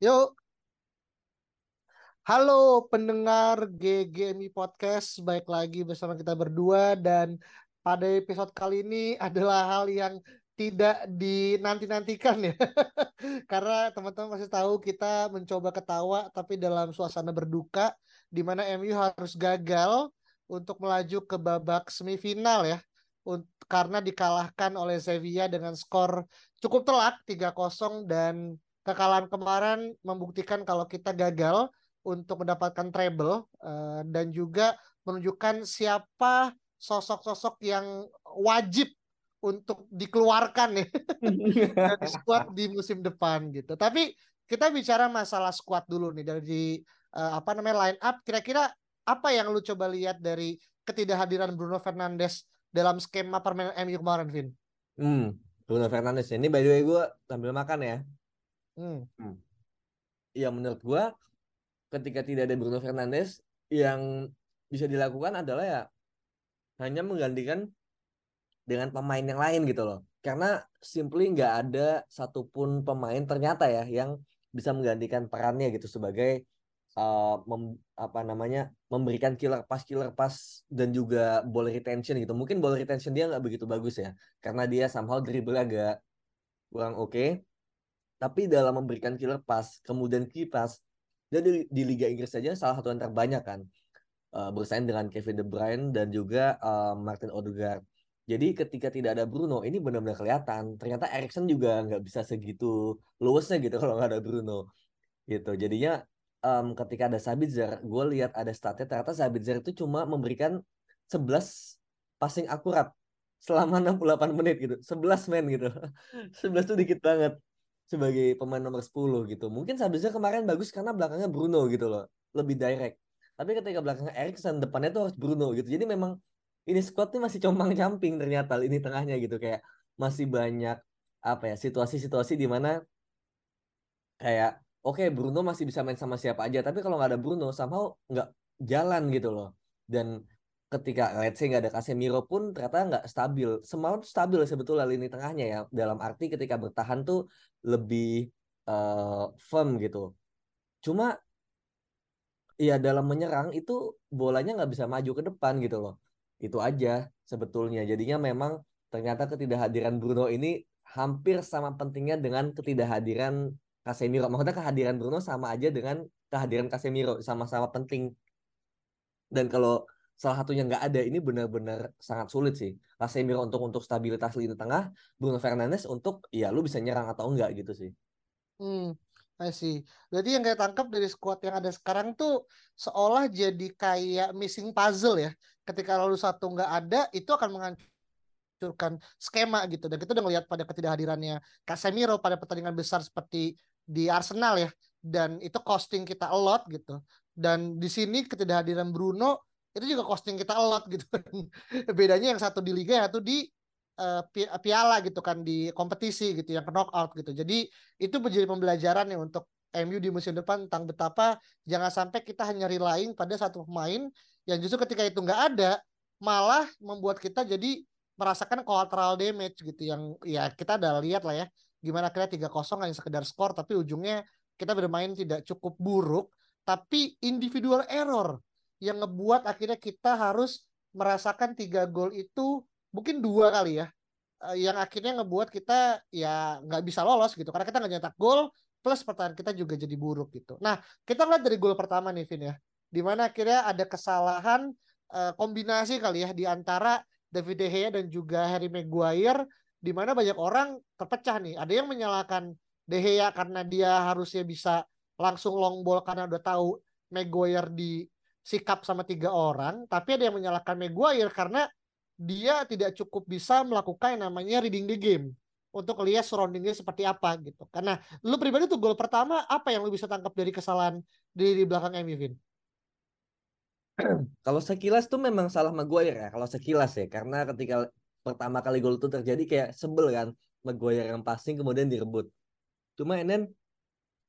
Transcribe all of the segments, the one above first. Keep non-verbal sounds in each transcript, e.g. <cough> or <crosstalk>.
Yuk. Halo pendengar GGMI Podcast, baik lagi bersama kita berdua dan pada episode kali ini adalah hal yang tidak dinanti-nantikan ya. <laughs> Karena teman-teman pasti tahu kita mencoba ketawa tapi dalam suasana berduka di mana MU harus gagal untuk melaju ke babak semifinal ya. Karena dikalahkan oleh Sevilla dengan skor cukup telak 3-0 dan kekalahan kemarin membuktikan kalau kita gagal untuk mendapatkan treble eh, dan juga menunjukkan siapa sosok-sosok yang wajib untuk dikeluarkan ya <laughs> dari squad di musim depan gitu. Tapi kita bicara masalah squad dulu nih dari eh, apa namanya line up kira-kira apa yang lu coba lihat dari ketidakhadiran Bruno Fernandes dalam skema permainan MU kemarin, Vin? Hmm, Bruno Fernandes. Ini by the way gue sambil makan ya. Hmm. Ya menurut gue ketika tidak ada Bruno Fernandes yang bisa dilakukan adalah ya hanya menggantikan dengan pemain yang lain gitu loh. Karena simply nggak ada satupun pemain ternyata ya yang bisa menggantikan perannya gitu sebagai uh, mem- apa namanya memberikan killer pass killer pass dan juga ball retention gitu. Mungkin ball retention dia nggak begitu bagus ya karena dia somehow dribble agak kurang oke. Tapi dalam memberikan killer pass kemudian key pass dia di, di Liga Inggris saja salah satu yang terbanyak kan uh, bersaing dengan Kevin De Bruyne dan juga uh, Martin Odegaard. Jadi ketika tidak ada Bruno ini benar-benar kelihatan. Ternyata Erikson juga nggak bisa segitu luasnya gitu <laughs> kalau nggak ada Bruno gitu. Jadinya em, ketika ada Sabitzer, gue lihat ada statnya ternyata Sabitzer itu cuma memberikan 11 passing akurat selama 68 menit gitu. 11 men gitu. <laughs> 11 tuh dikit banget sebagai pemain nomor 10 gitu. Mungkin Sabitzer kemarin bagus karena belakangnya Bruno gitu loh. Lebih direct. Tapi ketika belakangnya Erikson, depannya tuh harus Bruno gitu. Jadi memang ini squad nih masih compang-camping ternyata ini tengahnya gitu kayak masih banyak apa ya situasi-situasi di mana kayak oke Bruno masih bisa main sama siapa aja tapi kalau nggak ada Bruno somehow nggak jalan gitu loh dan ketika let's say nggak ada Casemiro pun ternyata nggak stabil. Semalam stabil sebetulnya lini tengahnya ya. Dalam arti ketika bertahan tuh lebih eh, firm gitu. Cuma ya dalam menyerang itu bolanya nggak bisa maju ke depan gitu loh. Itu aja sebetulnya. Jadinya memang ternyata ketidakhadiran Bruno ini hampir sama pentingnya dengan ketidakhadiran Casemiro. Maksudnya kehadiran Bruno sama aja dengan kehadiran Casemiro. Sama-sama penting. Dan kalau salah satunya nggak ada ini benar-benar sangat sulit sih Casemiro untuk untuk stabilitas lini tengah Bruno Fernandes untuk ya lu bisa nyerang atau enggak gitu sih Hmm, I see. Berarti yang kayak tangkap dari squad yang ada sekarang tuh seolah jadi kayak missing puzzle ya. Ketika lalu satu nggak ada, itu akan menghancurkan skema gitu. Dan kita udah ngelihat pada ketidakhadirannya Casemiro pada pertandingan besar seperti di Arsenal ya. Dan itu costing kita a lot gitu. Dan di sini ketidakhadiran Bruno itu juga costing kita a lot gitu. <laughs> Bedanya yang satu di liga, yang satu di pi- piala gitu kan di kompetisi gitu yang ke knockout gitu. Jadi itu menjadi pembelajaran nih untuk MU di musim depan tentang betapa jangan sampai kita hanya relying pada satu pemain yang justru ketika itu nggak ada malah membuat kita jadi merasakan collateral damage gitu yang ya kita udah lihat lah ya gimana akhirnya 3-0 hanya sekedar skor tapi ujungnya kita bermain tidak cukup buruk tapi individual error yang ngebuat akhirnya kita harus merasakan tiga gol itu mungkin dua kali ya eh, yang akhirnya ngebuat kita ya nggak bisa lolos gitu karena kita nggak nyetak gol plus pertahanan kita juga jadi buruk gitu. Nah kita lihat dari gol pertama nih Vin ya, di mana akhirnya ada kesalahan eh, kombinasi kali ya di antara David De Gea dan juga Harry Maguire, di mana banyak orang terpecah nih. Ada yang menyalahkan De Gea karena dia harusnya bisa langsung long ball karena udah tahu Maguire disikap sama tiga orang, tapi ada yang menyalahkan Maguire karena dia tidak cukup bisa melakukan yang namanya reading the game. untuk lihat surroundingnya seperti apa gitu. Karena lu pribadi tuh gol pertama apa yang lu bisa tangkap dari kesalahan di, di belakang MU Vin? <clears throat> Kalau sekilas tuh memang salah Maguire ya. Kalau sekilas ya, karena ketika pertama kali gol itu terjadi kayak sebel kan Maguire yang passing kemudian direbut. Cuma Enen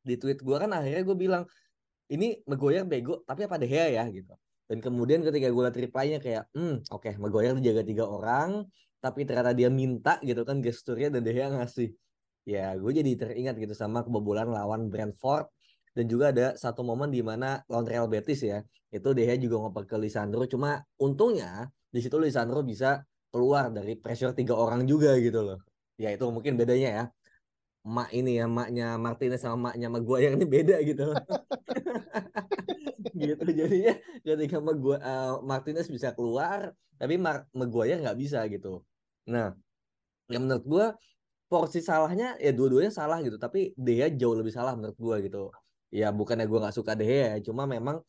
di tweet gue kan akhirnya gue bilang ini Maguire bego tapi apa De Gea ya gitu. Dan kemudian ketika gue liat reply-nya kayak, hmm oke okay, Maguire dijaga tiga orang, tapi ternyata dia minta gitu kan gesturnya dan De Gea ngasih. Ya gue jadi teringat gitu sama kebobolan lawan Brentford dan juga ada satu momen di mana lawan Real Betis ya itu De Gea juga ngoper ke Lisandro cuma untungnya di situ Lisandro bisa keluar dari pressure tiga orang juga gitu loh ya itu mungkin bedanya ya mak ini ya maknya Martinez sama maknya Maguire ini beda gitu. <laughs> Gitu jadinya ketika Maguire, uh, Martinez bisa keluar tapi Mar Maguire nggak bisa gitu. Nah yang menurut gue porsi salahnya ya dua-duanya salah gitu tapi dia jauh lebih salah menurut gue gitu. Ya bukannya gue nggak suka deh ya cuma memang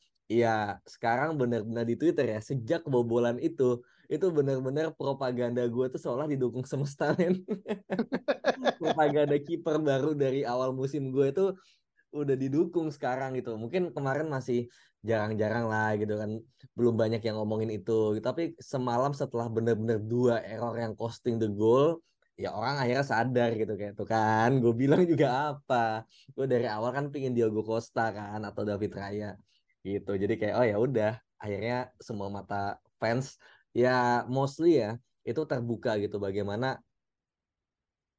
ya sekarang benar-benar di Twitter ya sejak kebobolan itu itu benar-benar propaganda gue tuh seolah didukung semesta men <laughs> propaganda kiper baru dari awal musim gue itu udah didukung sekarang gitu. Mungkin kemarin masih jarang-jarang lah gitu kan belum banyak yang ngomongin itu. Tapi semalam setelah benar-benar dua error yang costing the goal ya orang akhirnya sadar gitu kayak tuh kan gue bilang juga apa. Gue dari awal kan pingin Diogo Costa kan atau David Raya gitu. Jadi kayak oh ya udah. Akhirnya semua mata fans ya mostly ya itu terbuka gitu bagaimana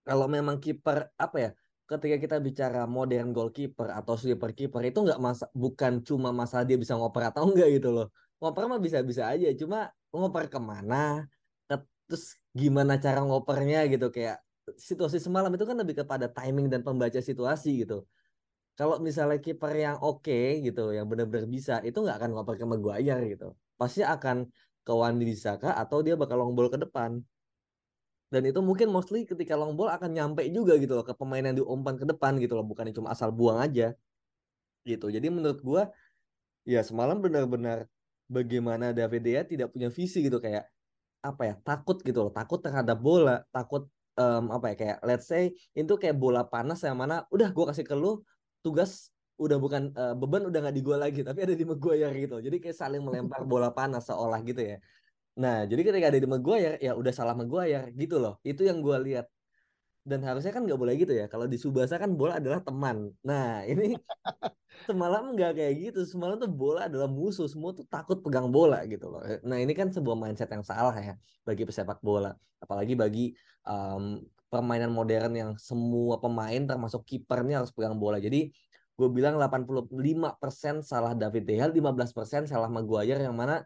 kalau memang kiper apa ya ketika kita bicara modern goalkeeper atau sweeper keeper itu nggak masa bukan cuma masalah dia bisa ngoper atau enggak gitu loh. Ngoper mah bisa-bisa aja cuma ngoper ke mana terus gimana cara ngopernya gitu. Kayak situasi semalam itu kan lebih kepada timing dan pembaca situasi gitu kalau misalnya kiper yang oke okay, gitu yang benar-benar bisa itu nggak akan ngoper ke Maguire gitu. Pasti akan ke Wandi Bisaka atau dia bakal long ball ke depan. Dan itu mungkin mostly ketika long ball akan nyampe juga gitu loh ke pemain yang diumpan ke depan gitu loh bukan cuma asal buang aja gitu. Jadi menurut gua ya semalam benar-benar bagaimana David Dea tidak punya visi gitu kayak apa ya takut gitu loh takut terhadap bola takut um, apa ya kayak let's say itu kayak bola panas yang mana udah gue kasih ke lu tugas udah bukan uh, beban udah nggak di gue lagi tapi ada di Maguire gitu. Jadi kayak saling melempar <laughs> bola panas seolah gitu ya. Nah jadi ketika ada di Maguire ya udah salah Maguire gitu loh. Itu yang gue lihat. Dan harusnya kan nggak boleh gitu ya. Kalau di Subasa kan bola adalah teman. Nah ini <laughs> semalam nggak kayak gitu. Semalam tuh bola adalah musuh. Semua tuh takut pegang bola gitu loh. Nah ini kan sebuah mindset yang salah ya bagi pesepak bola. Apalagi bagi um, permainan modern yang semua pemain termasuk kipernya harus pegang bola jadi gue bilang 85% salah David De Gea 15% salah Maguire yang mana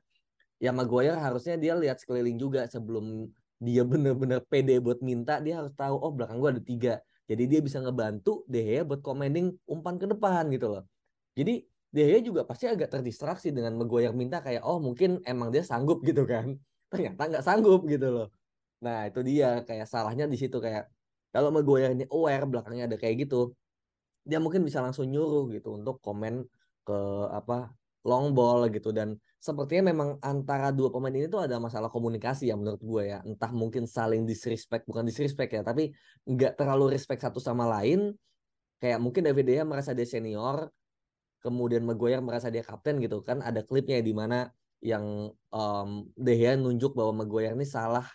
ya Maguire harusnya dia lihat sekeliling juga sebelum dia bener-bener pede buat minta dia harus tahu oh belakang gue ada tiga jadi dia bisa ngebantu De Gea buat commanding umpan ke depan gitu loh jadi De Gea juga pasti agak terdistraksi dengan Maguire minta kayak oh mungkin emang dia sanggup gitu kan. Ternyata nggak sanggup gitu loh. Nah itu dia kayak salahnya di situ kayak kalau Maguire ini aware belakangnya ada kayak gitu dia mungkin bisa langsung nyuruh gitu untuk komen ke apa long ball gitu. Dan sepertinya memang antara dua pemain ini tuh ada masalah komunikasi ya menurut gue ya. Entah mungkin saling disrespect bukan disrespect ya tapi nggak terlalu respect satu sama lain. Kayak mungkin David Dea merasa dia senior kemudian Maguire merasa dia kapten gitu kan. Ada klipnya di mana yang um, De Gea nunjuk bahwa Maguire ini salah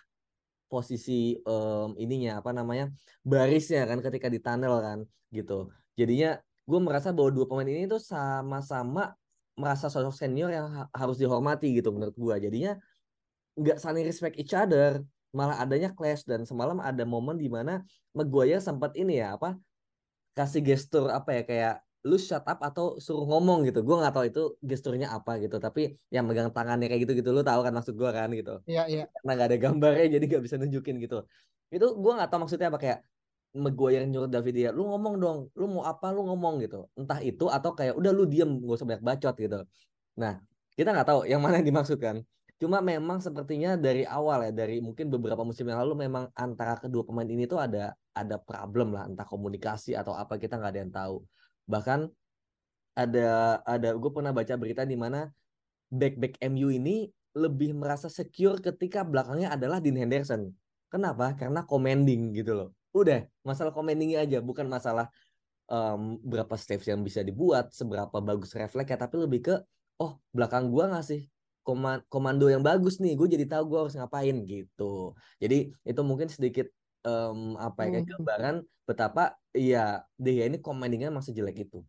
posisi um, ininya apa namanya barisnya kan ketika di tunnel kan gitu. Jadinya gue merasa bahwa dua pemain ini tuh sama-sama merasa sosok senior yang ha harus dihormati gitu menurut gue jadinya nggak saling respect each other malah adanya clash dan semalam ada momen di mana Maguire sempat ini ya apa kasih gestur apa ya kayak lu shut up atau suruh ngomong gitu. Gue nggak tahu itu gesturnya apa gitu. Tapi yang megang tangannya kayak gitu gitu lu tahu kan maksud gue kan gitu. Iya iya. Karena nggak ada gambarnya jadi nggak bisa nunjukin gitu. Itu gue nggak tahu maksudnya apa kayak yang nyuruh David ya lu ngomong dong lu mau apa lu ngomong gitu. Entah itu atau kayak udah lu diem gak usah banyak bacot gitu. Nah kita nggak tahu yang mana yang dimaksudkan cuma memang sepertinya dari awal ya dari mungkin beberapa musim yang lalu memang antara kedua pemain ini tuh ada ada problem lah. Entah komunikasi atau apa kita nggak ada yang tahu bahkan ada ada gue pernah baca berita di mana back back MU ini lebih merasa secure ketika belakangnya adalah Dean Henderson. Kenapa? Karena commanding gitu loh. Udah, masalah commandingnya aja, bukan masalah em, berapa steps yang bisa dibuat, seberapa bagus refleksnya, tapi lebih ke oh belakang gua ngasih koma- komando yang bagus nih, gue jadi tahu gue harus ngapain gitu. Jadi itu mungkin sedikit em, apa ya kayak Hmm. gambaran betapa ya dia ini commandingnya masih jelek itu.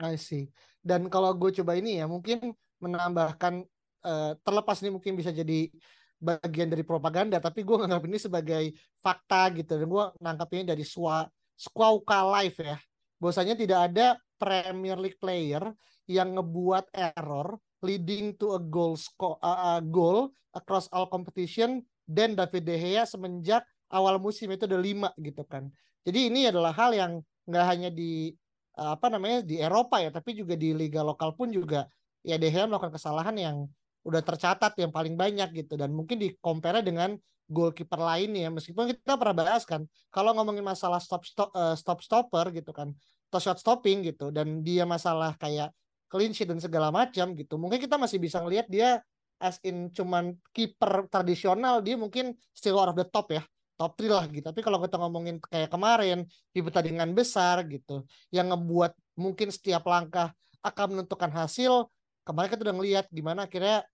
I see. Dan kalau gue coba ini ya, mungkin menambahkan eh, terlepas ini mungkin bisa jadi bagian dari propaganda, tapi gue nganggap ini sebagai fakta gitu. Dan gue nangkapnya dari Swa, Squawka Live ya. Bahwasanya tidak ada Premier League player yang ngebuat error leading to a goal sco- uh, uh, goal across all competition dan David De Gea semenjak awal musim itu ada lima gitu kan. Jadi ini adalah hal yang nggak hanya di apa namanya di Eropa ya, tapi juga di liga lokal pun juga ya De Gea melakukan kesalahan yang udah tercatat yang paling banyak gitu dan mungkin di compare dengan goalkeeper lainnya meskipun kita pernah bahas kan kalau ngomongin masalah stop stop uh, stop stopper gitu kan atau shot stopping gitu dan dia masalah kayak clean sheet dan segala macam gitu mungkin kita masih bisa ngelihat dia as in cuman kiper tradisional dia mungkin still out of the top ya top 3 lah gitu tapi kalau kita ngomongin kayak kemarin di pertandingan besar gitu yang ngebuat mungkin setiap langkah akan menentukan hasil kemarin kita udah ngelihat gimana akhirnya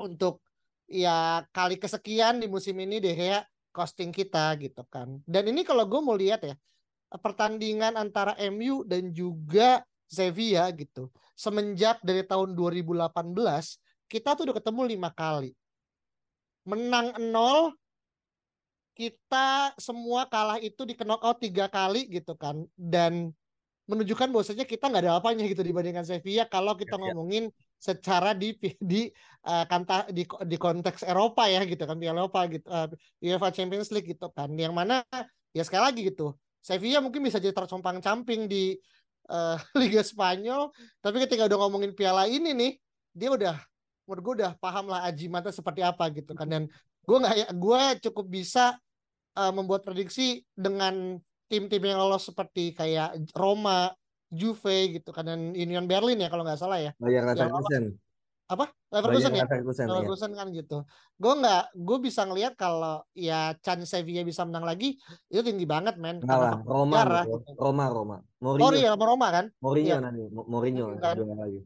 untuk ya kali kesekian di musim ini deh ya costing kita gitu kan. Dan ini kalau gue mau lihat ya pertandingan antara MU dan juga Sevilla gitu. Semenjak dari tahun 2018 kita tuh udah ketemu lima kali. Menang nol kita semua kalah itu di knockout tiga kali gitu kan. Dan menunjukkan bahwasanya kita nggak ada apanya gitu dibandingkan Sevilla kalau kita Iya. ngomongin secara di <laughs> di uh, kanta di di konteks Eropa ya gitu kan Piala Eropa gitu uh, UEFA Champions League gitu kan. Yang mana ya sekali lagi gitu Sevilla mungkin bisa jadi tercompang-camping di uh, <laughs> Liga Spanyol tapi ketika udah ngomongin piala ini nih dia udah menurut gue udah paham lah ajimatnya seperti apa gitu kan. Dan gue nggak ya gue cukup bisa uh, membuat prediksi dengan tim-tim yang lolos seperti kayak Roma, Juve gitu kan dan Union Berlin ya kalau nggak salah ya. Bayar Leverkusen. Apa? Leverkusen ya? Leverkusen, iya. Kan gitu. Gue nggak, gue bisa ngelihat kalau ya chance Sevilla bisa menang lagi itu tinggi banget men. Enggak lah, faktor Roma, bro. gitu. Roma, Roma. Oh Mourinho, iya sama Roma kan. Mourinho Iya. nanti, Mo- Mourinho Kan. lagi.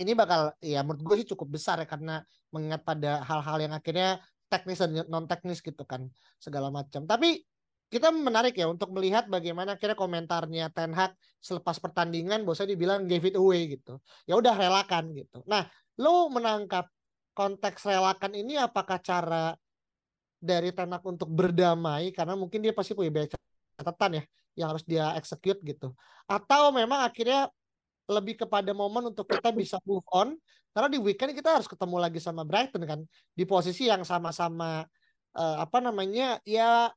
Ini bakal ya menurut gue sih cukup besar ya karena mengingat pada hal-hal yang akhirnya teknis dan non teknis gitu kan segala macam. Tapi kita menarik ya untuk melihat bagaimana kira komentarnya Ten Hag selepas pertandingan bosnya dibilang gave it away gitu. Ya udah relakan gitu. Nah, lo menangkap konteks relakan ini apakah cara dari Ten Hag untuk berdamai karena mungkin dia pasti punya catatan ya yang harus dia execute gitu. Atau memang akhirnya lebih kepada momen untuk kita bisa move on karena di weekend kita harus ketemu lagi sama Brighton kan di posisi yang sama-sama eh, apa namanya ya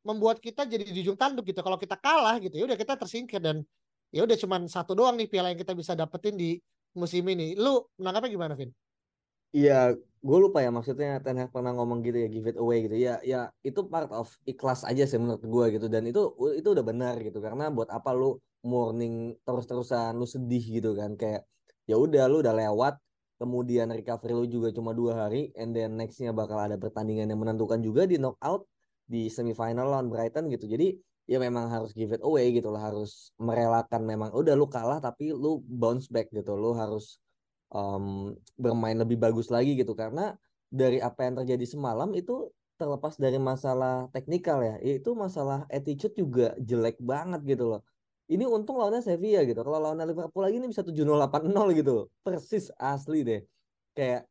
membuat kita jadi di ujung tanduk gitu. Kalau kita kalah gitu ya udah kita tersingkir dan ya udah cuman satu doang nih piala yang kita bisa dapetin di musim ini. Lu menangkapnya gimana, Vin? Iya, gue lupa ya maksudnya Ten Hag pernah ngomong gitu ya give it away gitu. Ya, ya itu part of ikhlas aja sih menurut gue gitu dan itu itu udah benar gitu karena buat apa lu mourning terus-terusan lu sedih gitu kan kayak ya udah lu udah lewat kemudian recovery lu juga cuma dua hari and then nextnya bakal ada pertandingan yang menentukan juga di knockout di semifinal lawan Brighton gitu. Jadi ya memang harus give it away gitu lah harus merelakan memang udah lu kalah tapi lu bounce back gitu. Lu harus um, bermain lebih bagus lagi gitu karena dari apa yang terjadi semalam itu terlepas dari masalah teknikal ya itu masalah attitude juga jelek banget gitu loh ini untung lawannya Sevilla gitu. Kalau lawannya Liverpool lagi ini bisa 7-0 8-0 gitu persis asli deh. Kayak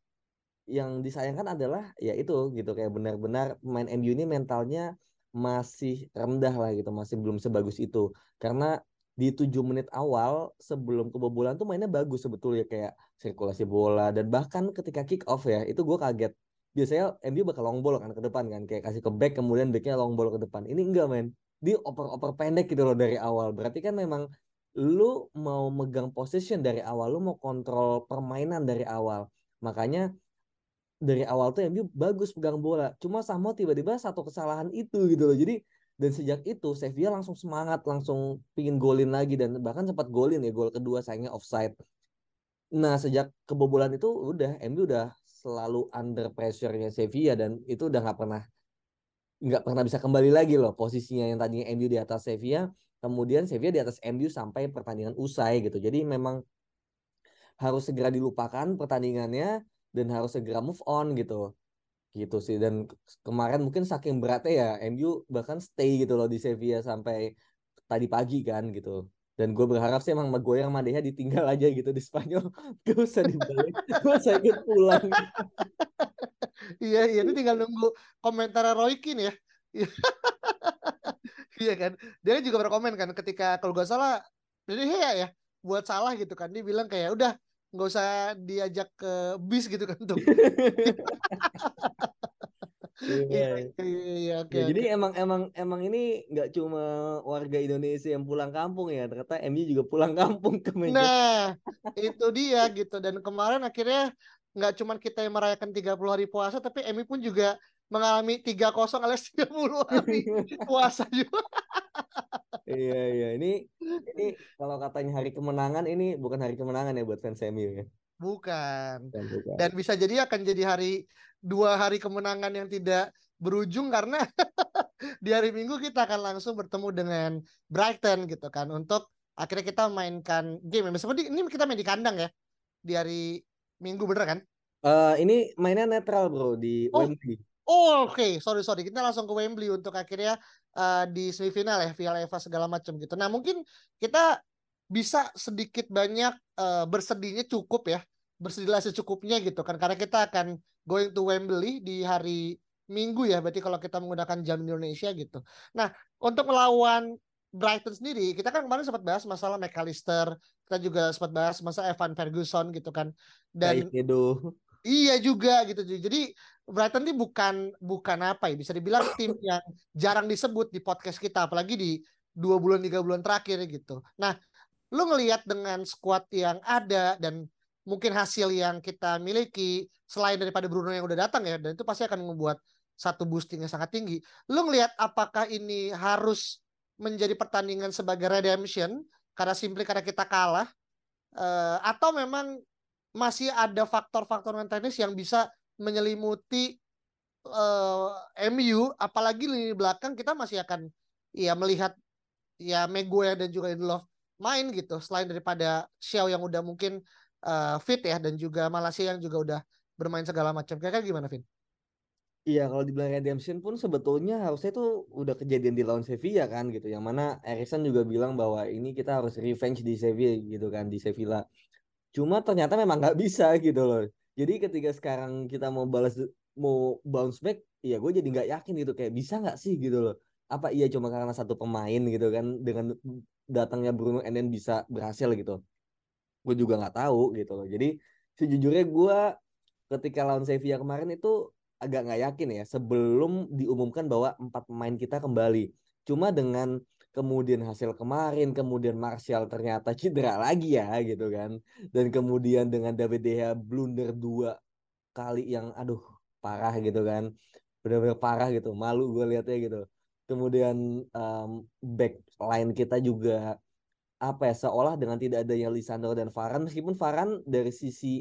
yang disayangkan adalah ya itu gitu. Kayak benar-benar pemain MU ini mentalnya masih rendah lah gitu. Masih belum sebagus itu. Karena di tujuh menit awal sebelum kebobolan tuh mainnya bagus sebetulnya. Kayak sirkulasi bola dan bahkan ketika kick off ya itu gue kaget. Biasanya MU bakal long ball kan ke depan kan. Kayak kasih ke back kemudian backnya long ball ke depan. Ini enggak men dia oper-oper pendek gitu loh dari awal. Berarti kan memang lu mau megang position dari awal lu mau kontrol permainan dari awal. Makanya dari awal tuh MU bagus pegang bola. Cuma sama tiba-tiba satu kesalahan itu gitu loh. Jadi dan sejak itu Sevilla langsung semangat langsung pingin golin lagi dan bahkan sempat golin ya gol kedua sayangnya offside. Nah sejak kebobolan itu udah MU udah selalu under pressure-nya Sevilla dan itu udah nggak pernah nggak pernah bisa kembali lagi loh posisinya yang tadinya MU di atas Sevilla kemudian Sevilla di atas MU sampai pertandingan usai gitu. Jadi memang harus segera dilupakan pertandingannya dan harus segera move on gitu. Gitu sih. Dan kemarin mungkin saking beratnya ya MU bahkan stay gitu loh di Sevilla sampai tadi pagi kan gitu. Dan gue berharap sih emang Maguire sama Deha ditinggal aja gitu di Spanyol. <laughs> Gak usah dibalik gue usah ikut pulang iya iya. Ini tinggal nunggu komentar Roy Keane ya. <laughs> Iya kan? Dia juga berkomen kan ketika kalau gak salah jadi ya ya buat salah gitu kan. Dia bilang kayak udah nggak usah diajak ke bis gitu kan tuh. Iya, <laughs> iya iya oke Ya, jadi emang emang emang ini nggak cuma warga Indonesia yang pulang kampung ya, ternyata MU juga pulang kampung ke Manchester. Nah, itu dia gitu. Dan kemarin akhirnya nggak cuma kita yang merayakan 30 hari puasa, tapi Emi pun juga mengalami 3-0 alias 30 hari <laughs> puasa juga. Iya iya ini ini kalau katanya hari kemenangan ini bukan hari kemenangan ya buat fans MU ya. Bukan. Bukan, bukan. Dan bisa jadi akan jadi hari dua hari kemenangan yang tidak berujung karena <laughs> di hari Minggu kita akan langsung bertemu dengan Brighton gitu kan untuk akhirnya kita mainkan game. Meskipun ini kita main di kandang ya di hari Minggu bener kan? Eh, ini mainnya netral bro di Oh. Wembley. Oh, oke, sorry sorry. Kita langsung ke Wembley untuk akhirnya eh, di semifinal ya, Piala FA segala macam gitu. Nah, mungkin kita bisa sedikit banyak eh, bersedihnya cukup ya, bersedihlah secukupnya gitu kan, karena kita akan going to Wembley di hari Minggu ya, berarti kalau kita menggunakan jam Indonesia gitu. Nah, untuk melawan Brighton sendiri, kita kan kemarin sempat bahas masalah McAllister, kita juga sempat bahas masalah Evan Ferguson gitu kan, dan. Iya juga gitu. Jadi Brighton ini bukan bukan apa ya bisa dibilang <coughs> tim yang jarang disebut di podcast kita apalagi di dua bulan tiga bulan terakhir gitu. Nah, lu ngelihat dengan squad yang ada dan mungkin hasil yang kita miliki selain daripada Bruno yang udah datang ya dan itu pasti akan membuat satu boosting yang sangat tinggi. Lu ngelihat apakah ini harus menjadi pertandingan sebagai redemption karena simply karena kita kalah eh, atau memang masih ada faktor-faktor non yang bisa menyelimuti eh, MU apalagi lini belakang kita masih akan ya melihat ya Maguire dan juga Lindelof main gitu selain daripada Xiao yang udah mungkin eh, fit ya dan juga Malaysia yang juga udah bermain segala macam kira-kira gimana Vin? Iya kalau dibilang redemption pun sebetulnya harusnya itu udah kejadian di lawan Sevilla kan gitu. Yang mana Erikson juga bilang bahwa ini kita harus revenge di Sevilla gitu kan di Sevilla. Cuma ternyata memang nggak bisa gitu loh. Jadi ketika sekarang kita mau balas mau bounce back, ya gue jadi nggak yakin gitu kayak bisa nggak sih gitu loh. Apa iya cuma karena satu pemain gitu kan dengan datangnya Bruno and then bisa berhasil gitu. Gue juga nggak tahu gitu loh. Jadi sejujurnya gue ketika lawan Sevilla kemarin itu agak nggak yakin ya sebelum diumumkan bahwa empat pemain kita kembali. Cuma dengan kemudian hasil kemarin, kemudian Martial ternyata cedera lagi ya gitu kan. Dan kemudian dengan David De Gea blunder dua kali yang aduh parah gitu kan. Benar-benar parah gitu. Malu gue liatnya gitu. Kemudian em, back line kita juga apa ya seolah dengan tidak adanya Lisandro dan Varane meskipun Varane dari sisi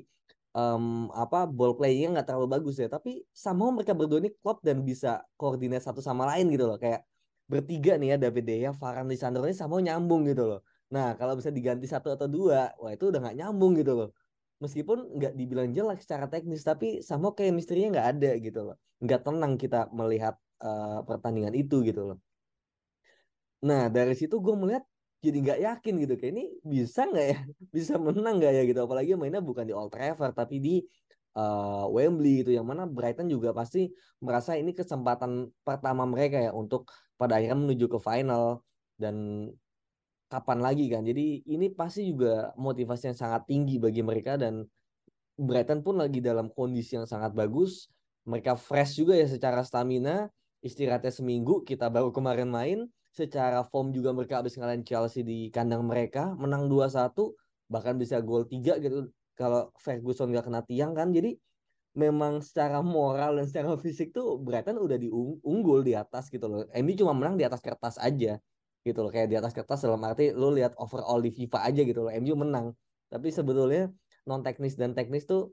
em, apa ball playingnya nggak terlalu bagus ya tapi sama mereka berdua ini klop dan bisa koordinat satu sama lain gitu loh kayak bertiga nih ya David De Gea, Varane, Lisandro ini sama nyambung gitu loh. Nah kalau bisa diganti satu atau dua, wah itu udah nggak nyambung gitu loh. Meskipun nggak dibilang jelek secara teknis, tapi sama kayak misterinya nggak ada gitu loh. Nggak tenang kita melihat eh, pertandingan itu gitu loh. Nah dari situ gue melihat jadi nggak yakin gitu kayak ini bisa nggak ya? Bisa menang nggak ya? Gitu. Apalagi mainnya bukan di Old Trafford tapi di eh, Wembley gitu yang mana Brighton juga pasti merasa ini kesempatan pertama mereka ya untuk pada akhirnya menuju ke final dan kapan lagi kan. Jadi ini pasti juga motivasi yang sangat tinggi bagi mereka dan Brighton pun lagi dalam kondisi yang sangat bagus. Mereka fresh juga ya secara stamina istirahatnya seminggu kita baru kemarin main secara form juga mereka habis ngalahin Chelsea di kandang mereka menang 2-1 bahkan bisa gol 3 gitu. Kalau Ferguson gak kena tiang kan jadi memang secara moral dan secara fisik tuh Brighton udah diunggul di atas gitu loh. MU cuma menang di atas kertas aja gitu loh kayak di atas kertas dalam arti lu lihat overall di FIFA aja gitu loh MU menang. Tapi sebetulnya non teknis dan teknis tuh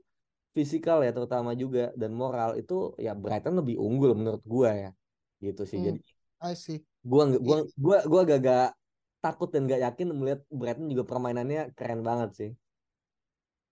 fisikal ya terutama juga dan moral itu ya Brighton lebih unggul menurut gua ya gitu sih. Hmm, Jadi I see. gua nggak- gua Iya. gua gua agak takut dan gak yakin melihat Brighton juga permainannya keren banget sih.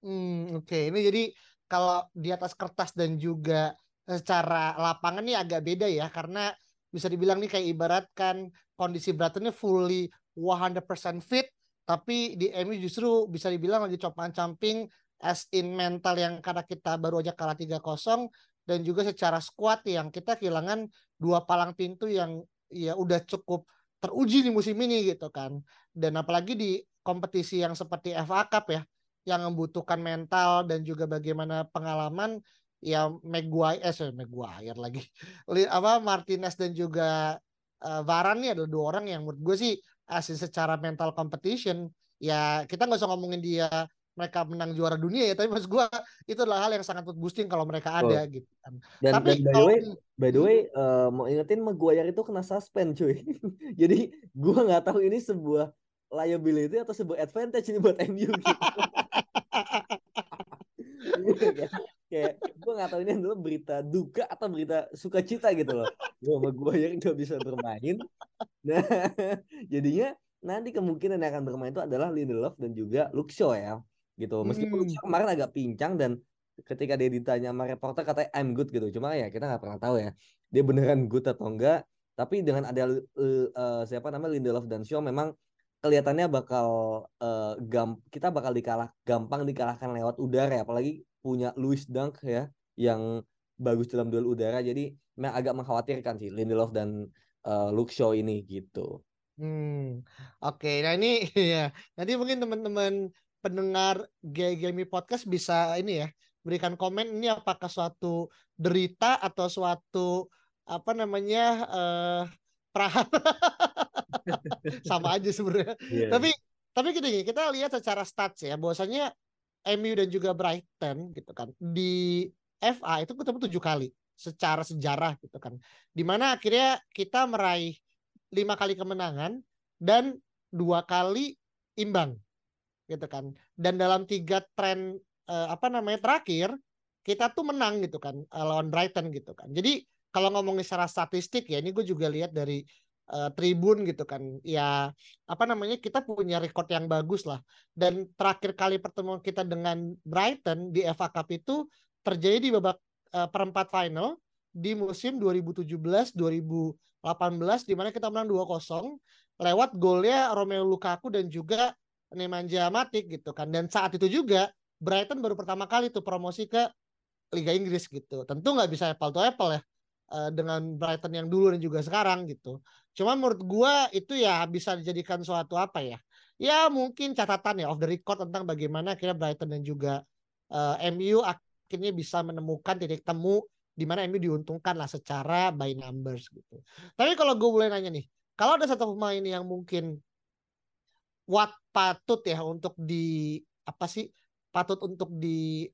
Hmm, oke. Ini jadi kalau di atas kertas dan juga secara lapangan nih agak beda ya karena bisa dibilang nih kayak ibaratkan kondisi Brighton ini fully 100% fit tapi di MU justru bisa dibilang lagi compang-camping as in mental yang karena kita baru aja kalah 3-0 dan juga secara squad yang kita kehilangan dua palang pintu yang ya udah cukup teruji di musim ini gitu kan. Dan apalagi di kompetisi yang seperti FA Cup ya yang membutuhkan mental dan juga bagaimana pengalaman ya Maguire eh sorry, Maguire lagi <laughs> apa Martinez dan juga eh, Varane nih adalah dua orang yang menurut gue sih asli secara mental competition ya kita nggak usah ngomongin dia mereka menang juara dunia ya tapi maksud gue itu adalah hal yang sangat boosting kalau mereka ada gitu kan Dan, tapi dan by the kalau way, by the way, eh, mau ingetin Maguire itu kena suspend cuy. <laughs> Jadi gua nggak tahu ini sebuah liability atau sebuah advantage ini buat MU gitu. Iya? Kayak gue nggak tahu ini adalah berita duka atau berita sukacita gitu loh. Wah, Maguire nggak bisa bermain. Nah, <laughs> jadinya nanti kemungkinan yang akan bermain itu adalah Lindelof dan juga Shaw ya. Gitu. Meskipun Hmm. Kemarin agak pincang dan ketika dia ditanya sama reporter katanya I'm good gitu. Cuma ya kita nggak pernah tahu ya. Dia beneran good atau enggak. Tapi dengan ada eh, siapa namanya Lindelof dan Shaw memang kelihatannya bakal eh, gam kita bakal dikalah gampang dikalahkan lewat udara ya. apalagi punya Louis Dunk ya yang bagus dalam duel udara jadi memang agak mengkhawatirkan sih Lindelof dan eh, Luke Shaw ini gitu. Hmm, oke. Nah ini <laughs> ya nanti mungkin teman-teman pendengar Gemi Podcast bisa ini ya berikan komen ini apakah suatu derita atau suatu apa namanya eh perahan <laughs> sama aja sebenarnya. Iya. Tapi tapi gini kita lihat secara stats ya bahwasanya MU dan juga Brighton gitu kan di FA itu ketemu tujuh kali secara sejarah gitu kan. Di mana akhirnya kita meraih lima kali kemenangan dan dua kali imbang gitu kan. Dan dalam tiga tren eh, apa namanya terakhir kita tuh menang gitu kan eh, lawan Brighton gitu kan. Jadi kalau ngomongin secara statistik ya ini gue juga lihat dari eh, Tribun gitu kan. Ya apa namanya kita punya rekor yang bagus lah. Dan terakhir kali pertemuan kita dengan Brighton di FA Cup itu terjadi di babak eh, perempat final di musim 2017 2018 di mana kita menang 2-0 lewat golnya Romelu Lukaku dan juga Nemanja Matic gitu kan. Dan saat itu juga Brighton baru pertama kali tuh promosi ke Liga Inggris gitu. Tentu nggak bisa apple to apple ya eh, dengan Brighton yang dulu dan juga sekarang gitu. Cuma menurut gua itu ya bisa dijadikan suatu apa ya? Ya mungkin catatan ya off the record tentang bagaimana akhirnya Brighton dan juga eh, MU akhirnya bisa menemukan titik temu di mana MU diuntungkan lah secara by numbers gitu. Tapi kalau gue boleh nanya nih, kalau ada satu pemain yang mungkin what patut ya untuk di apa sih patut untuk di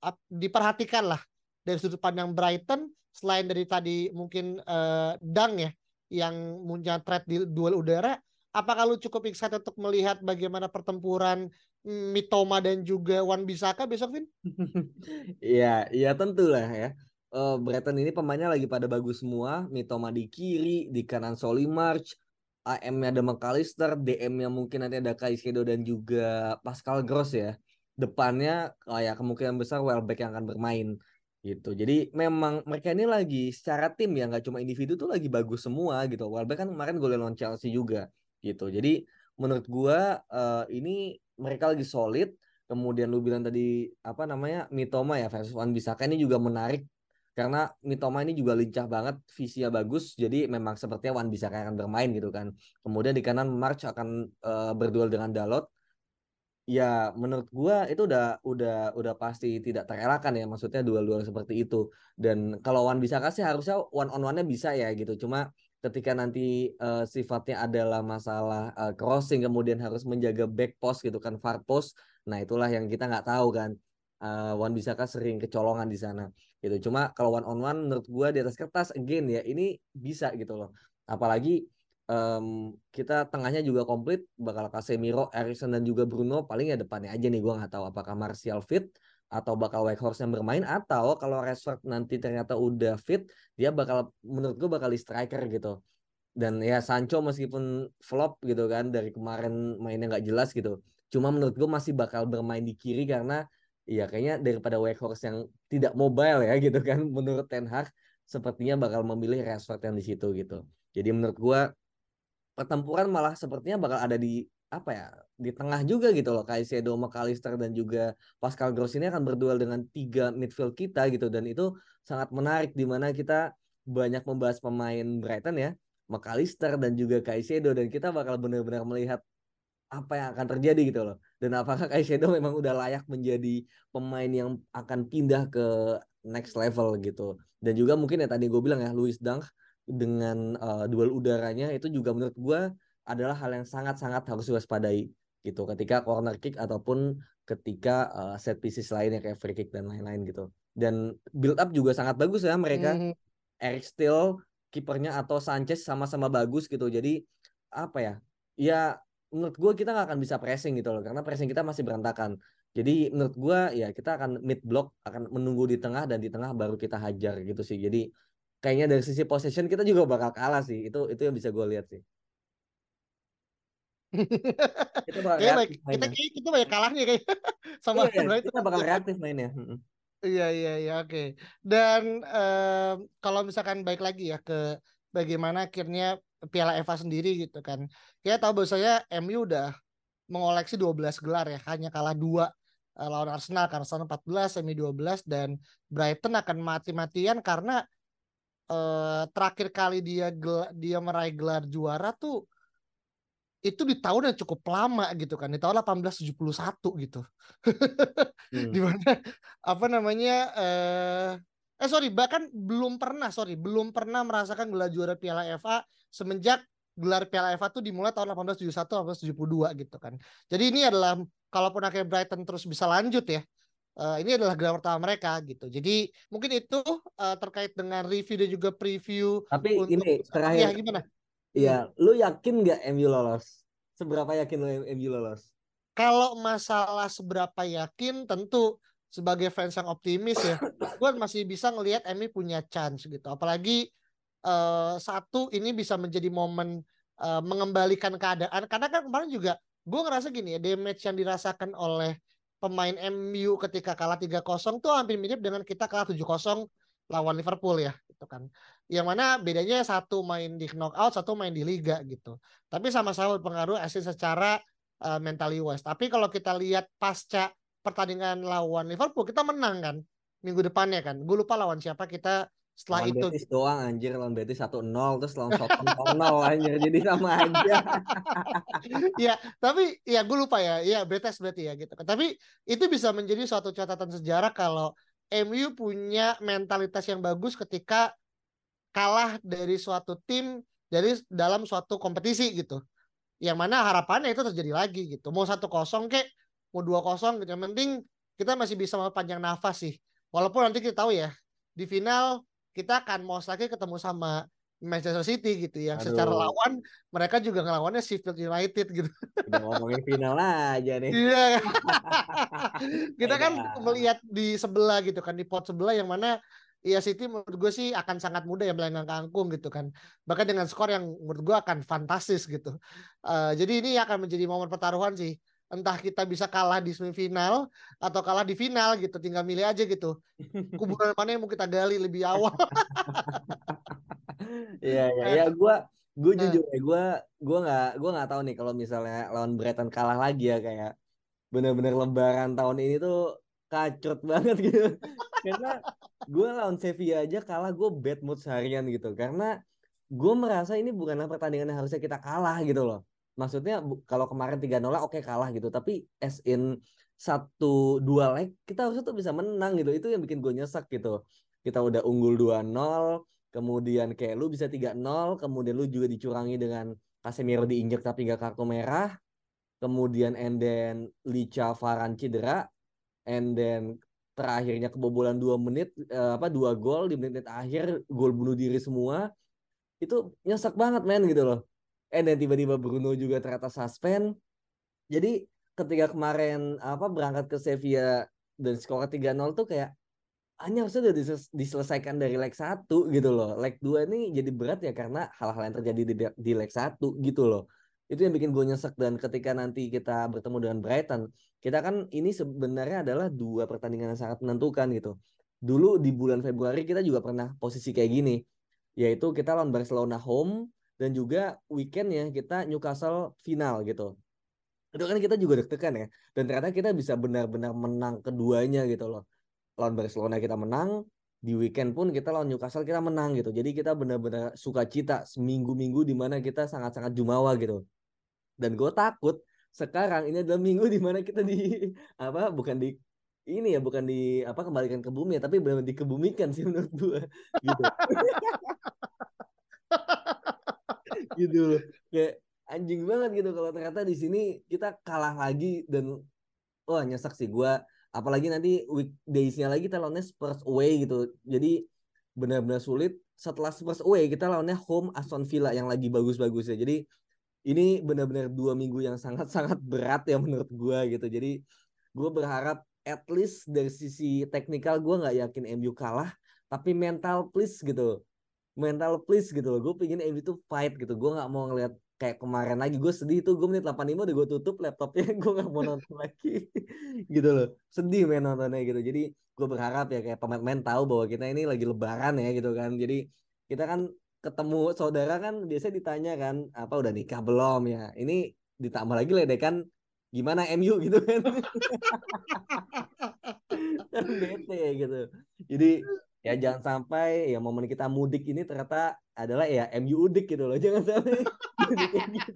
ap- diperhatikan lah dari sudut pandang Brighton selain dari tadi mungkin eh, Dang ya yang punya threat di duel udara apakah lu cukup excited untuk melihat bagaimana pertempuran mm, Mitoma dan juga Wan Bisaka besok Vin? <laughs> Iya, iya tentu lah ya. Eh, Brighton ini pemainnya lagi pada bagus semua. Mitoma di kiri, di kanan Solly March, AM-nya ada McAllister, DM-nya mungkin nanti ada Caicedo dan juga Pascal Gross ya. Depannya kayak kemungkinan besar Welbeck yang akan bermain gitu. Jadi memang mereka ini lagi secara tim ya nggak cuma individu tuh lagi bagus semua gitu. Welbeck kan kemarin golin lawan Chelsea juga gitu. Jadi menurut gua eh, ini mereka lagi solid. Kemudian lu bilang tadi apa namanya Mitoma ya versus Wan Bisaka ini juga menarik karena Mitoma ini juga lincah banget, visinya bagus. Jadi memang sepertinya Wan Bisaka akan bermain gitu kan. Kemudian di kanan March akan eh, berduel dengan Dalot. Ya menurut gua itu udah udah udah pasti tidak terelakkan ya maksudnya duel-duel seperti itu. Dan kalau Wan Bisaka sih harusnya one on one-nya bisa ya gitu. Cuma ketika nanti eh, sifatnya adalah masalah eh, crossing kemudian harus menjaga back post gitu kan far post nah itulah yang kita nggak tahu kan Eh, Wan Bisaka sering kecolongan di sana gitu. Cuma kalau one on one menurut gua di atas kertas again ya ini bisa gitu loh. Apalagi em, kita tengahnya juga komplit bakal Casemiro, Erikson dan juga Bruno paling ya depannya aja nih gua nggak tahu apakah Martial fit atau bakal Weghorst yang bermain atau kalau Rashford nanti ternyata udah fit dia bakal menurut gue bakal di striker gitu. Dan ya Sancho meskipun flop gitu kan dari kemarin mainnya nggak jelas gitu. Cuma menurut gue masih bakal bermain di kiri karena ya kayaknya daripada Weghorst yang tidak mobile ya <laughs> gitu kan menurut Ten Hag sepertinya bakal memilih Rashford yang di situ gitu. Jadi menurut gue pertempuran malah sepertinya bakal ada di apa ya di tengah juga gitu loh Caicedo, McAllister dan juga Pascal Gross ini akan berduel dengan tiga midfield kita gitu. Dan itu sangat menarik di mana kita banyak membahas pemain Brighton ya McAllister dan juga Caicedo. Dan kita bakal benar-benar melihat apa yang akan terjadi gitu loh dan apakah Caicedo memang udah layak menjadi pemain yang akan pindah ke next level gitu dan juga mungkin ya tadi gue bilang ya Luis Dunk dengan uh, duel udaranya itu juga menurut gue adalah hal yang sangat-sangat harus diwaspadai gitu ketika corner kick ataupun ketika uh, set pieces lainnya kayak free kick dan lain-lain gitu. Dan build up juga sangat bagus ya mereka. Mm -hmm. Eric Steele kipernya atau Sanchez sama-sama bagus gitu. Jadi apa ya? Ya menurut gue kita nggak akan bisa pressing gitu loh karena pressing kita masih berantakan. Jadi menurut gue ya kita akan mid block akan menunggu di tengah dan di tengah baru kita hajar gitu sih. Jadi kayaknya dari sisi possession kita juga bakal kalah sih. Itu itu yang bisa gue lihat sih <laughs> kita bakal reaktif kita, kita, kita banyak kalahnya kayak <laughs> sama iya, iya. kita bakal reaktif mainnya iya iya iya oke okay. dan uh, kalau misalkan baik lagi ya ke bagaimana akhirnya Piala Eva sendiri gitu kan. Kita tahu bahwasanya MU udah mengoleksi 12 gelar ya hanya kalah dua uh, lawan Arsenal. Karena Arsenal 14 MU 12 dan Brighton akan mati-matian karena uh, terakhir kali dia gel dia meraih gelar juara tuh itu di tahun yang cukup lama gitu kan. Di tahun 1871 gitu. <laughs> Hmm. di mana apa namanya eh eh sorry bahkan belum pernah sorry belum pernah merasakan gelar juara Piala FA semenjak gelar Piala FA tuh dimulai tahun 1871 1872 gitu kan jadi ini adalah kalaupun akhirnya Brighton terus bisa lanjut ya uh, ini adalah gelar pertama mereka gitu. Jadi mungkin itu uh, terkait dengan review dan juga preview. Tapi untuk, ini terakhir. Ya, gimana? Iya, lu yakin nggak MU lolos? Seberapa yakin lu MU lolos? Kalau masalah seberapa yakin, tentu sebagai fans yang optimis ya, <coughs> gue masih bisa ngelihat MU punya chance gitu. Apalagi uh, satu ini bisa menjadi momen uh, mengembalikan keadaan. Karena kan kemarin juga gue ngerasa gini ya, damage yang dirasakan oleh pemain MU ketika kalah 3-0 tuh hampir mirip dengan kita kalah 7-0 lawan Liverpool ya gitu kan yang mana bedanya satu main di knockout satu main di liga gitu tapi sama-sama berpengaruh asli secara uh, mentally wise tapi kalau kita lihat pasca pertandingan lawan Liverpool kita menang kan minggu depannya kan gue lupa lawan siapa kita setelah lawan itu Betis doang anjir lawan Betis 1-0 terus lawan <laughs> Southampton 0 anjir jadi sama aja <laughs> ya tapi ya gue lupa ya ya Betis berarti ya gitu tapi itu bisa menjadi suatu catatan sejarah kalau MU punya mentalitas yang bagus ketika kalah dari suatu tim dari dalam suatu kompetisi gitu. Yang mana harapannya itu terjadi lagi gitu. Mau satu kosong kek, mau dua kosong gitu. Yang penting kita masih bisa panjang nafas sih. Walaupun nanti kita tahu ya di final kita akan mau lagi ketemu sama Manchester City gitu yang Aduh. secara lawan mereka juga ngelawannya Sheffield United gitu. Udah ngomongin final aja nih. <laughs> Iya. <laughs> kita kan melihat di sebelah gitu kan di pot sebelah yang mana Iya City menurut gue sih akan sangat mudah ya melenggang kangkung gitu kan. Bahkan dengan skor yang menurut gue akan fantastis gitu. Uh, jadi ini akan menjadi momen pertaruhan sih. Entah kita bisa kalah di semifinal atau kalah di final gitu. Tinggal milih aja gitu. <laughs> Kuburan mana yang mau kita gali lebih awal. <laughs> Iya iya iya gue gue nah. jujur ya gue gue nggak gue nggak tahu nih kalau misalnya lawan Brighton kalah lagi ya kayak bener-bener lebaran tahun ini tuh kacrut <laughs> banget gitu karena gue lawan Sevilla aja kalah gue bad mood seharian gitu karena gue merasa ini bukanlah pertandingan yang harusnya kita kalah gitu loh maksudnya kalau kemarin tiga 0 oke kalah gitu. Tapi as in satu dua leg kita harusnya tuh bisa menang gitu. Itu yang bikin gue nyesek gitu. Kita udah unggul 2-0 kemudian kayak lu bisa 3-0 kemudian lu juga dicurangi dengan Casemiro diinjek tapi gak kartu merah. Kemudian and then Licha Varan cedera. And then terakhirnya kebobolan dua menit uh, apa dua gol di menit, menit akhir gol bunuh diri semua. Itu nyesek banget men gitu loh and then tiba-tiba Bruno juga ternyata suspend jadi ketika kemarin apa berangkat ke Sevilla dan skor 3-0 tuh kayak hanya harusnya udah diselesaikan dari leg 1 gitu loh. Leg 2 ini jadi berat ya karena hal-hal yang terjadi di, di leg 1 gitu loh. Itu yang bikin gue nyesek dan ketika nanti kita bertemu dengan Brighton, kita kan ini sebenarnya adalah dua pertandingan yang sangat menentukan gitu. Dulu di bulan Februari kita juga pernah posisi kayak gini, yaitu kita lawan Barcelona home dan juga weekendnya kita Newcastle final gitu. Itu kan kita juga deg-degan ya. Dan ternyata kita bisa benar-benar menang keduanya gitu loh lawan Barcelona kita menang, di weekend pun kita lawan Newcastle kita menang gitu. Jadi kita benar-benar sukacita seminggu-minggu di mana kita sangat-sangat jumawa gitu. Dan gue takut sekarang ini adalah minggu di mana kita di <laughs> apa bukan di ini ya bukan di apa kembalikan ke bumi ya tapi benar dikebumikan sih menurut gue gitu <laughs> gitu loh kayak anjing banget gitu kalau ternyata di sini kita kalah lagi dan wah nyesek sih gue apalagi nanti weekdays-nya lagi kita lawannya Spurs away gitu. Jadi benar-benar sulit. Setelah Spurs away kita lawannya home Aston Villa yang lagi bagus-bagus ya. Jadi ini benar-benar dua minggu yang sangat-sangat berat ya menurut gue gitu. Jadi gue berharap at least dari sisi teknikal gue nggak yakin MU kalah, tapi mental please gitu. Mental please gitu loh. Gue pengen MU tuh fight gitu. Gue nggak mau ngeliat kayak kemarin lagi. Gue sedih tuh. Gue menit 85 udah gue tutup laptopnya. <laughs> Gue nggak mau nonton lagi gitu loh. Sedih main nontonnya gitu. Jadi gue berharap ya kayak pemain-pemain tahu bahwa kita ini lagi lebaran ya gitu kan. Jadi kita kan ketemu saudara kan biasa ditanya kan apa udah nikah belum? Ya ini ditambah lagi ledekan gimana MU <laughs> gitu kan. <laughs> Kan bete gitu. Jadi ya jangan sampai ya momen kita mudik ini ternyata adalah ya MU udik gitu loh <laughs> jangan sampai gitu.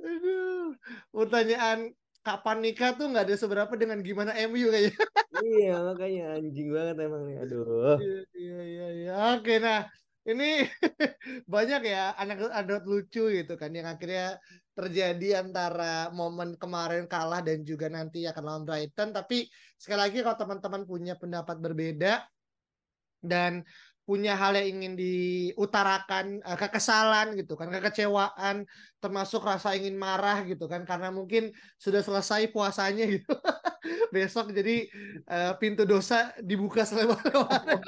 Aduh, pertanyaan kapan nikah tuh nggak ada seberapa dengan gimana MU kayaknya. iya makanya anjing banget emang nih aduh Iya iya iya iya. Oke nah ini <laughs> banyak ya anak-anak lucu gitu kan yang akhirnya terjadi antara momen kemarin kalah dan juga nanti akan lawan Brighton. Tapi sekali lagi kalau teman-teman punya pendapat berbeda dan punya hal yang ingin diutarakan uh, kekesalan gitu kan kekecewaan termasuk rasa ingin marah gitu kan karena mungkin sudah selesai puasanya gitu. <laughs> Besok jadi uh, pintu dosa dibuka selebar-lebarnya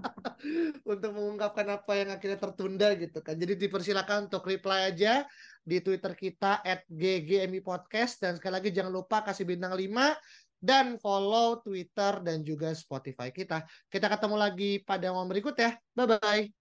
<laughs> untuk mengungkapkan apa yang akhirnya tertunda gitu kan. Jadi dipersilakan untuk reply aja di Twitter kita at ggmi podcast dan sekali lagi jangan lupa kasih bintang 5 dan follow Twitter dan juga Spotify kita. Kita ketemu lagi pada momen berikut ya. Bye bye.